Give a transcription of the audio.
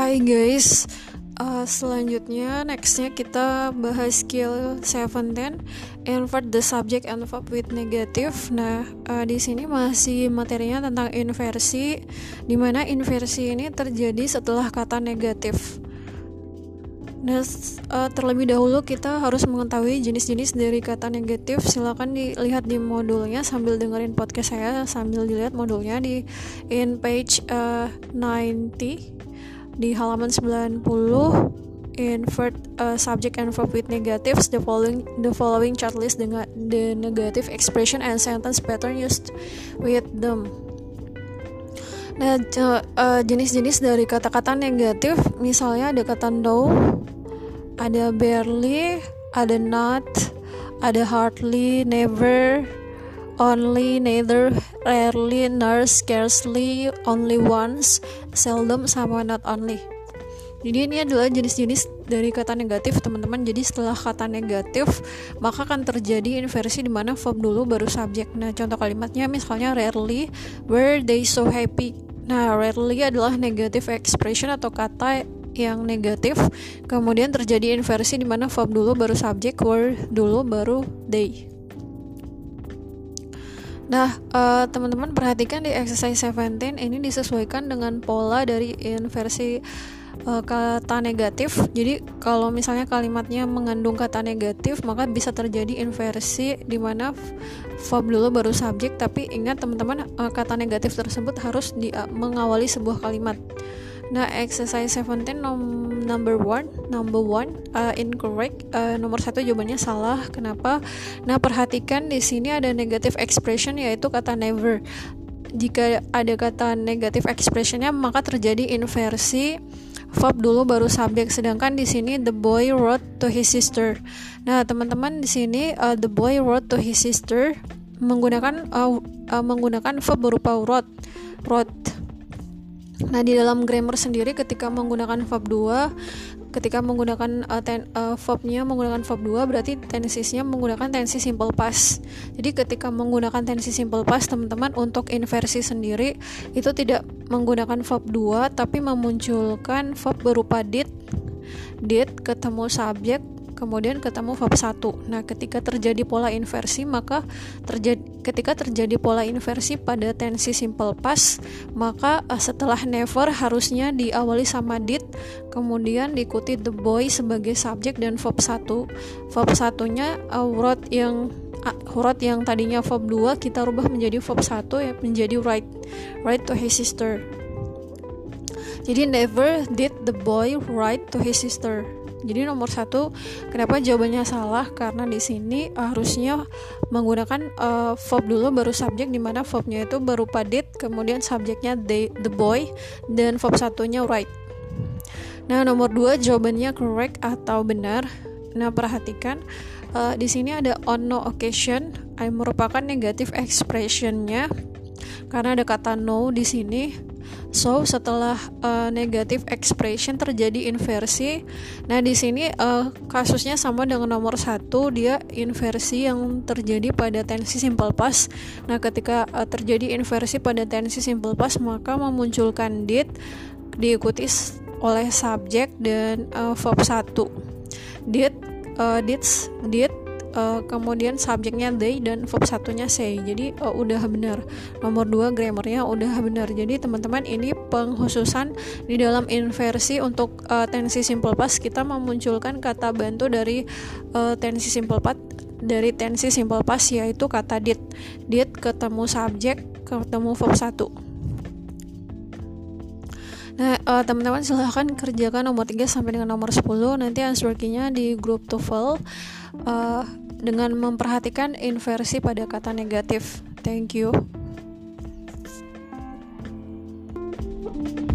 Hai guys, uh, selanjutnya nextnya kita bahas skill 17 invert the subject and verb with negative. Nah uh, di sini masih materinya tentang inversi, di mana inversi ini terjadi setelah kata negatif. Nah, uh, terlebih dahulu kita harus mengetahui jenis-jenis dari kata negatif. Silakan dilihat di modulnya sambil dengerin podcast saya sambil dilihat modulnya di in page uh, 90 di halaman 90 invert uh, subject and verb with negatives the following the following chart list dengan the negative expression and sentence pattern used with them. Nah, uh, jenis-jenis dari kata-kata negatif misalnya ada kata no, ada barely, ada not, ada hardly, never, only, neither, rarely, nor, scarcely, only once, seldom, sama not only. Jadi ini adalah jenis-jenis dari kata negatif teman-teman. Jadi setelah kata negatif maka akan terjadi inversi di mana verb dulu baru subjek. Nah contoh kalimatnya misalnya rarely were they so happy. Nah rarely adalah negative expression atau kata yang negatif. Kemudian terjadi inversi di mana verb dulu baru subjek, were dulu baru they. Nah, uh, teman-teman perhatikan di exercise 17 ini disesuaikan dengan pola dari inversi uh, kata negatif. Jadi, kalau misalnya kalimatnya mengandung kata negatif, maka bisa terjadi inversi di mana verb dulu baru subjek, tapi ingat teman-teman uh, kata negatif tersebut harus di, uh, mengawali sebuah kalimat. Nah, exercise 17 nom number one, number one uh, incorrect. Uh, nomor satu jawabannya salah. Kenapa? Nah, perhatikan di sini ada negative expression yaitu kata never. Jika ada kata negative expressionnya maka terjadi inversi verb dulu baru subjek sedangkan di sini the boy wrote to his sister. Nah, teman-teman di sini uh, the boy wrote to his sister menggunakan uh, uh, menggunakan verb berupa wrote. Wrote Nah, di dalam grammar sendiri ketika menggunakan verb 2, ketika menggunakan uh, ten, uh, verbnya menggunakan verb 2 berarti tensisnya menggunakan tensi simple past. Jadi ketika menggunakan tensi simple past, teman-teman untuk inversi sendiri itu tidak menggunakan verb 2 tapi memunculkan verb berupa did did ketemu subjek kemudian ketemu verb 1. Nah, ketika terjadi pola inversi, maka terjadi ketika terjadi pola inversi pada tensi simple past, maka uh, setelah never harusnya diawali sama did, kemudian diikuti the boy sebagai subjek dan verb 1. Verb satunya uh, wrote yang uh, wrote yang tadinya verb 2 kita rubah menjadi verb 1 ya menjadi write write to his sister. Jadi never did the boy write to his sister. Jadi nomor satu, kenapa jawabannya salah? Karena di sini harusnya menggunakan uh, verb dulu baru subjek di mana verbnya itu berupa did, kemudian subjeknya they, the boy, dan verb satunya right. Nah nomor dua jawabannya correct atau benar. Nah perhatikan uh, di sini ada on no occasion, yang merupakan negative expressionnya karena ada kata no di sini So setelah uh, negative expression terjadi inversi. Nah di sini uh, kasusnya sama dengan nomor satu dia inversi yang terjadi pada tensi simple past. Nah ketika uh, terjadi inversi pada tensi simple past maka memunculkan did diikuti oleh subjek dan uh, verb satu. Did uh, did did uh, kemudian subjeknya they dan verb satunya say. Jadi uh, udah benar nomor dua grammarnya udah benar jadi teman-teman ini penghususan di dalam inversi untuk uh, tensi simple past kita memunculkan kata bantu dari uh, tensi simple past dari tensi simple past yaitu kata did. Did ketemu subjek ketemu verb satu. Nah, uh, teman-teman silahkan kerjakan nomor 3 sampai dengan nomor 10 nanti answer key-nya di grup TOEFL. Uh, dengan memperhatikan inversi pada kata negatif. Thank you. thank you